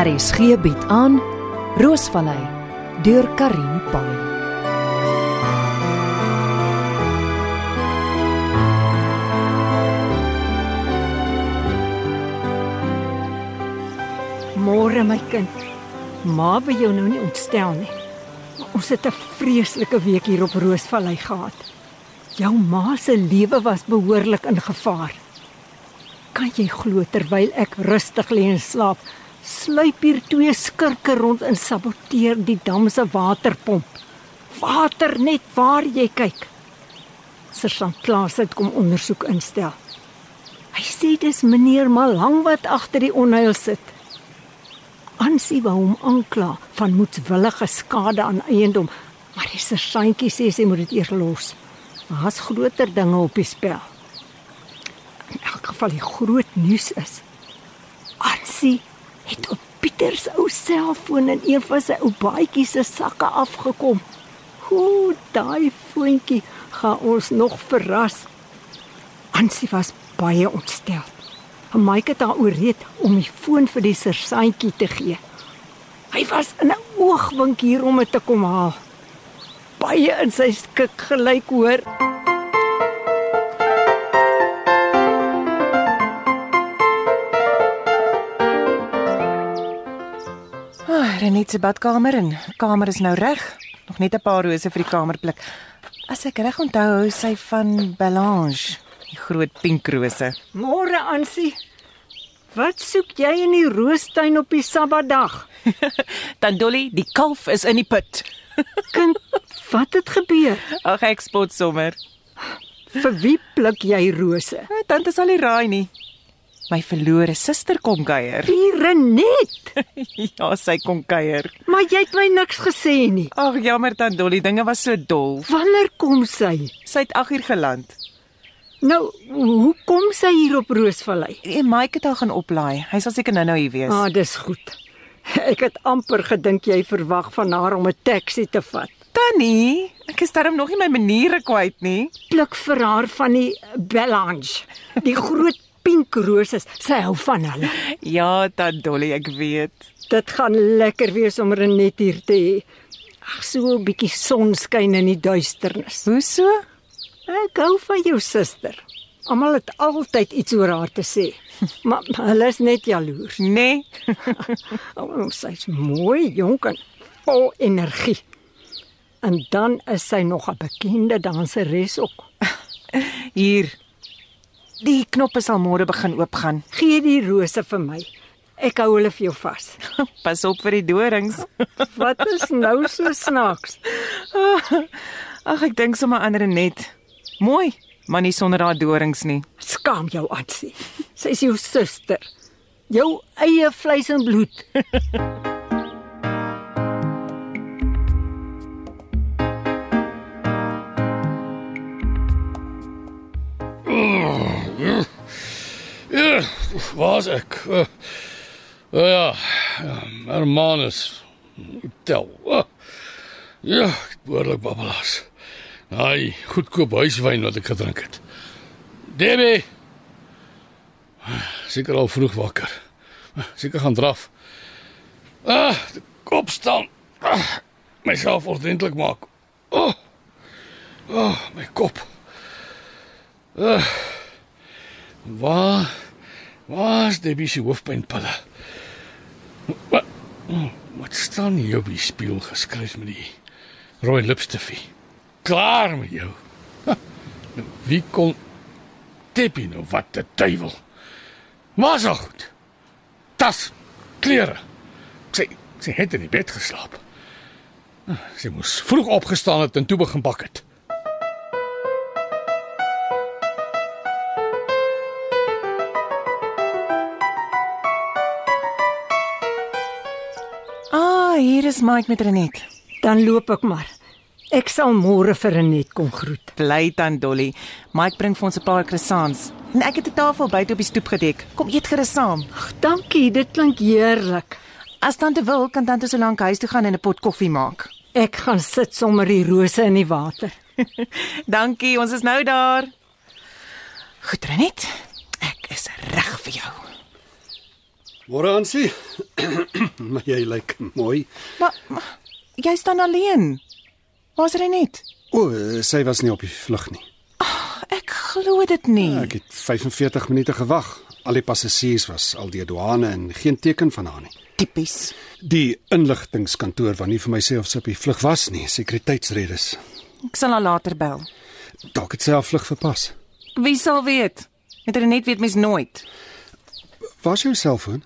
RSG bied aan Roosvallei deur Karin Pan. Môre my kind. Ma wil jou nou nie ontstel nie. Ons het 'n vreeslike week hier op Roosvallei gehad. Jou ma se lewe was behoorlik in gevaar. Kan jy glo terwyl ek rustig lê en slaap, sluip hier twee skurke rond en saboteer die dam se waterpomp. Water net waar jy kyk. Sersant Klaas het kom ondersoek instel. Hy sê dis meneer Malang wat agter die onheil sit. Ansie wou hom aankla van moedswillige skade aan eiendom, maar die sersantjie sê sy moet dit eers los. Daar's groter dinge op die spel. In elk geval die groot nuus is Ansie het op Pieter se ou selfoon in een van sy ou baadjie se sakke afgekom. Hoe daai voetjie gaan ons nog verras. Ansie was baie ontstel. Mike het haar ooreed om die foon vir die sersantjie te gee. Hy was in 'n oogwink hier om dit te kom haal. Baie in sy skik gelyk hoor. Renet se badkamer en kamer is nou reg. Nog net 'n paar rose vir die kamerplek. As ek reg onthou, hou sy van Belange, die groot pink rose. Môre Ansie. Wat soek jy in die roostuin op die Sabbatdag? Dan Dolly, die kalf is in die put. Kind, wat het gebeur? Ag ek spot sommer. Vir wie pluk jy rose? Tante sal nie raai nie. My verlore suster kom kuier. Hier net. ja, sy kom kuier. Maar jy het my niks gesê nie. Ag jammer tant Dolly, dinge was so dol. Wanneer kom sy? Sy het 8 uur geland. Nou, hoe kom sy hier op Roosvallei? En Mike het haar gaan oplaai. Hy sal seker nou-nou hier wees. Ah, dis goed. Ek het amper gedink jy verwag van haar om 'n taxi te vat. Tannie, ek is darm nog nie my maniere kwyt nie. Pluk vir haar van die Belange. Die groot pink roses. Sy hou van hulle. Ja, tant Dolly, ek weet. Dit gaan lekker wees om Renet hier te hê. Ag, so 'n bietjie sonskyn in die duisternis. Hoe so? Ek hou van jou suster. Almal het altyd iets oor haar te sê. Maar hulle is net jaloers. Nee. Oh, sy's mooi, jonk en vol energie. En dan is sy nog 'n bekende danseres ook. Hier. Die knoppe sal môre begin oopgaan. Gee die rose vir my. Ek hou hulle vir jou vas. Pas op vir die dorings. Wat is nou so snaaks? Ag, ek dink sommer aan Renet. Mooi, maar nie sonder haar dorings nie. Skaam jou, Ansie. Sy is jou suster. Jou eie vleis en bloed. Waar's ek? Uh, uh, ja, Hermanus. Tel. Uh, ja, behoorlik babbelas. Ai, goedkoop huiswyn wat ek gedrink het. Debbie. Seker al vroeg wakker. Seker gaan draf. Ah, die kop staan. Ah, myself ordentlik maak. Oh. Oh, my kop. Ah. Waar waar is Debbie se hoofpynpille? Wat wat staan hier op die spieël geskryf met die rooi lipstifie? Klaar met jou. Ha, nou, wie kon Debbie nou wat te duiwel? Maar so goed. Tas, klere. Sy sy het in die bed geslaap. Sy moes vroeg opgestaan het en toe begin bak het. Hier is Mike met Renet. Dan loop ek maar. Ek sal môre vir Renet kom groet. Bly dan Dolly. Mike bring vir ons 'n paar croissants. En ek het 'n tafel buite op die stoep gedek. Kom eet gerus saam. Ag, dankie, dit klink heerlik. As tante wil, kan tante so lank huis toe gaan en 'n pot koffie maak. Ek gaan sit sommer die rose in die water. Dankie, ons is nou daar. Goed, Renet. Ek is reg vir jou. Môre aansie. maar jy lyk mooi. Maar, maar jy staan alleen. Waar's Renet? O, oh, sy was nie op die vlug nie. Ek glo dit nie. Ek het 45 minute gewag. Al die passasiers was al deur douane en geen teken van haar nie. Tipies. Die inligtingkantoor wou nie vir my sê of sy op die vlug was nie, sekuriteitsredes. Ek sal haar later bel. Dalk het sy haar vlug verpas. Wie sal weet? Met Renet weet mens nooit. Waar's jou selfoon?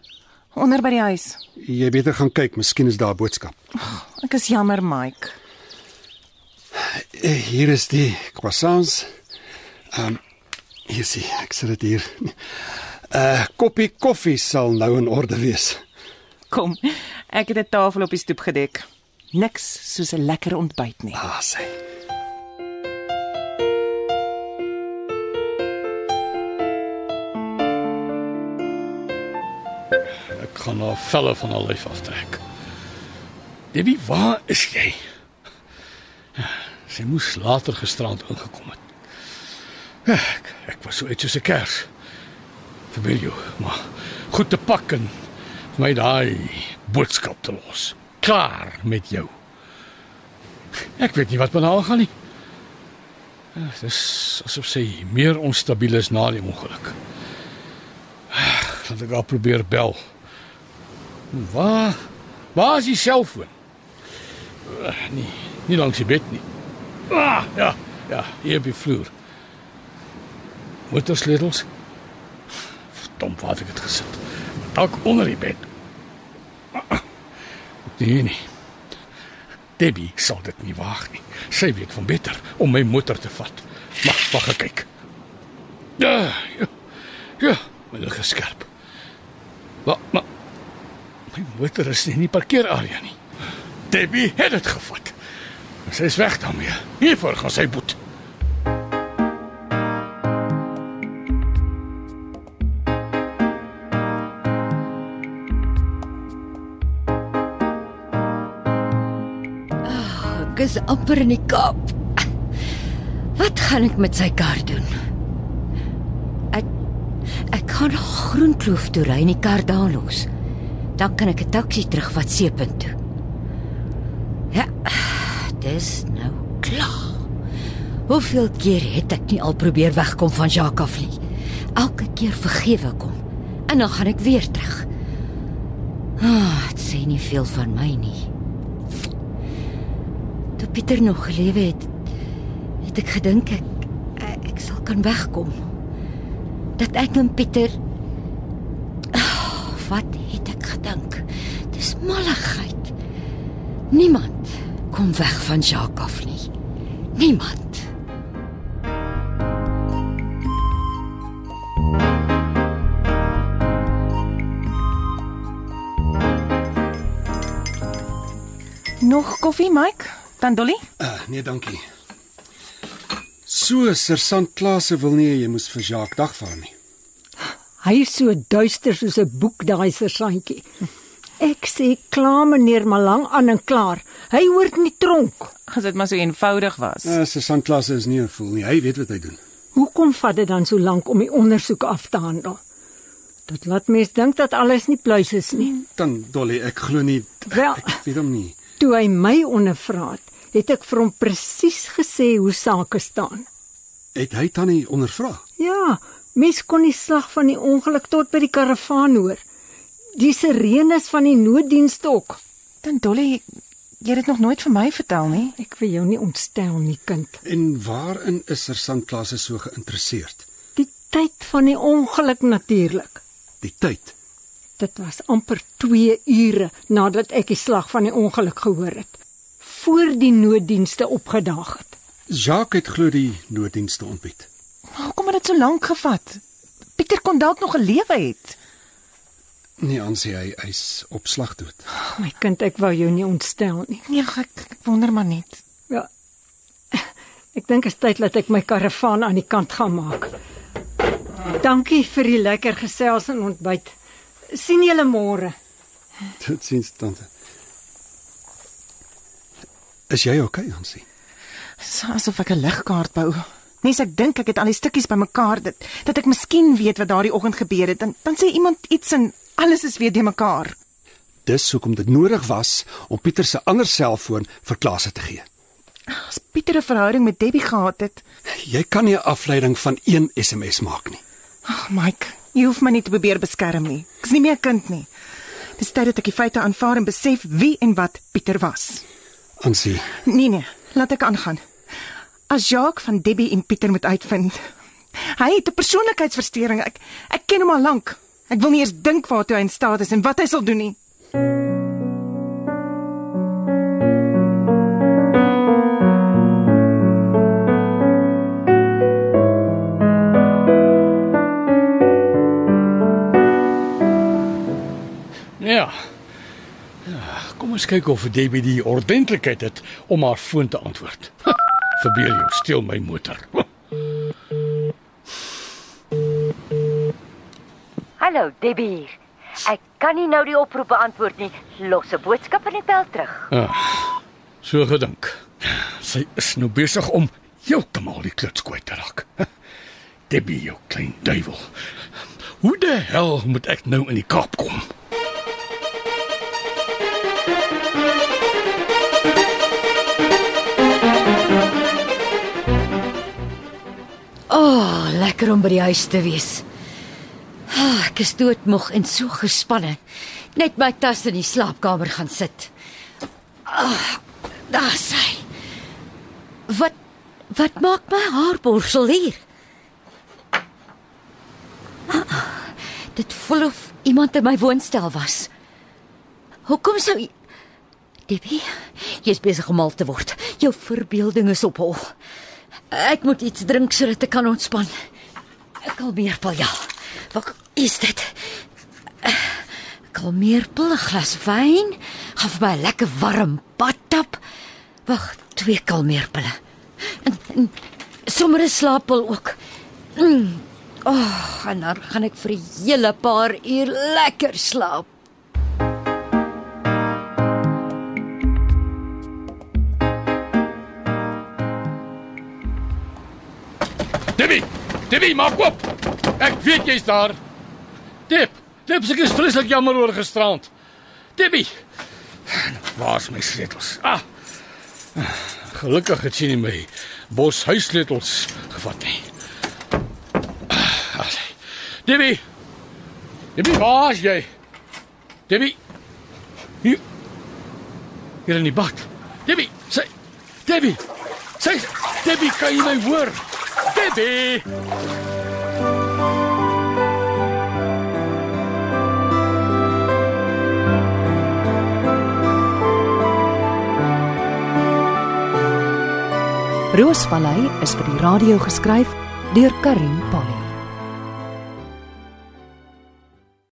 Onder by die huis. Jy beter gaan kyk, miskien is daar 'n boodskap. Ek is jammer, Mike. Eh, Hier is die croissants. Ehm um, hier sien ek sit dit hier. 'n uh, Koppie koffie sal nou in orde wees. Kom, ek het 'n tafel op die stoep gedek. Niks soos 'n lekker ontbyt nie. Ah, sy. Gaan haar velle van haar lyf aftrek. Debbie, waar is jy? Sy moes later gisterand ingekom het. Ek, ek was so uit soos 'n kers. Verbeel jou, maar goed te pak en my daai boodskap te los. Klaar met jou. Ek weet nie wat met haar gaan nie. Ja, Dit is asof sy meer onstabiel is na die ongeluk. Laat ek haar probeer bel. Waar? Waar is die selfoon? Uh, nee, nie langs die bed nie. Ah, ja, ja, hier op die vloer. Motorsleutels. Verdomp, waar het ek dit gesit? Dalk onder die bed. Nee, nee. Debbie sal dit nie waag nie. Sy weet van beter om my motor te vat. Wag, wag kyk. Ja, ja. Ja, my lig is skerp. Wat maar my motor is nie in die parkeerarea nie. Debbie het dit gevat. Sy is weg daarmee. Hiervoor gaan sy boet. Ek is amper in die Kaap. Wat gaan ek met sy kar doen? Ek ek gaan Groenkloof toe ry en die kar daar los. Dan kan ek 'n taxi terugvat Seepunt toe. Ja, dis nou klaar. Hoeveel keer het ek nie al probeer wegkom van Jacques af nie? Elke keer vergewe kom. En dan gaan ek weer terug. Ah, dit sê nie veel van my nie. Toe Pieter nog gelewe het, het ek gedink ek ek sal kan wegkom. Dat ek en Pieter oh, wat het ek gedink? Dis malligheid. Niemand kom weg van Jacques af nie. Niemand. Nog koffie, Mike? Dan Dolly? Uh, nee, dankie. So Sersant Klase wil nie jy moes vir Jacques dagvaar nie. Hy is so duister soos 'n boek daai sersantjie. Ek sê klaar meneer Malang aan en klaar. Hy hoort nie tronk. As dit maar so eenvoudig was. Uh, Sersant Klase is nie 'n fool nie. Hy weet wat hy doen. Hoekom vat dit dan so lank om die ondersoek af te handel? Dit laat mens dink dat alles nie pluis is nie. Dan Dolly, ek glo nie Wel- ek weet hom nie. Toe hy my ondervra het, het ek vir hom presies gesê hoe sake staan. Het hy tannie ondervra? Ja, mens kon die slag van die ongeluk tot by die karavaan hoor. Die sirenes van die nooddienste ook. Dan Dolly, jy het dit nog nooit vir my vertel nie. Ek wil jou nie ontstel nie, kind. En waarin is Sersant Klase so geïnteresseerd? Die tyd van die ongeluk natuurlik. Die tyd. Dit was amper 2 ure nadat ek die slag van die ongeluk gehoor het. Voor die nooddienste opgedaag het. Jacques het glo die nooddienste ontbied. Maar hoekom het dit so lank gevat? Pieter kon dalk nog gelewe het. Nee, aansien hy hy's op slag dood. Oh, my kind, ek wou jou nie ontstel nie. Nee, ek, ek wonder maar net. Ja. Ek dink dit is tyd dat ek my karavaan aan die kant gaan maak. Dankie vir die lekker gesels en ontbyt. sien julle môre. Tot sins tante. Is jy okay, aansien? So asof ek 'n ligkaart bou. Nes ek dink ek het al die stukkies bymekaar dat dat ek miskien weet wat daardie oggend gebeur het. Dan dan sê iemand iets en Alles is weer de mekaar. Dis hoekom dit nodig was om Pieter se ander selfoon vir Klaas te gee. As Pieter 'n verhouding met Debbie gehad het, Jy kan nie 'n afleiding van een SMS maak nie. ag Mike, jy hoef my nie te probeer beskerm nie. Ek's nie meer 'n kind nie. Dis tyd dat ek die feite aanvaar en besef wie en wat Pieter was. Ansie, Nee nee, laat ek aangaan. As Jacques van Debbie en Pieter moet uitvind. Hy het 'n persoonlikheidsversteuring. Ek ek ken hom al lank. Ek wil nie eers dink waartoe hy in staat is en wat hy sal doen nie. Ja. ja. Kom ons kyk of Debbie die ordentlikheid het om haar foon te antwoord. Verbeel jou, steel my motor. Hallo, Debbie hier. Ek kan nie nou die oproep beantwoord nie. Los 'n boodskap en ek bel terug. So gedink. Sy is nou besig om heeltemal die kluts kwyt te raak. Debbie, jou klein duiwel. Hoe die hel moet ek nou in die Kaap kom? Lekker om by die huis te wees. Oh, ek is doodmoeg en so gespanne. Net my tas in die slaapkamer gaan sit. Ah, daar sy. Wat wat maak my haarborsel hier? Ah, dit voel of iemand in my woonstel was. Hoekom sou jy Debbie, jy's besig om mal te word. Jou verbeelding is op hol. Ek moet iets drink sodat ek kan ontspan. Kalmeerpil, ja. Wat is dit? Kalmeerpil, 'n glas wyn, gaan vir my 'n lekker warm badtap. Wag, twee kalmeerpille. En, en sommer 'n slaappil ook. Mm. Oh, en dan gaan ek vir 'n hele paar uur lekker slaap. Debbie, Debbie, maak oop. Ek weet jy's daar. Deb, Deb, ek is vreeslik jammer oor gisterand. Debbie. Waar's my sleutels? Ah. Gelukkig het sy nie my bos huissleutels gevat nie. Ah. Debbie. Debbie, waar's jy? Debbie. Hier. Hier in die bad. Debbie, sy Debbie. Sy Debbie, kan jy my hoor? Debbie. Roosvallei is vir die radio geskryf deur Karin Polly.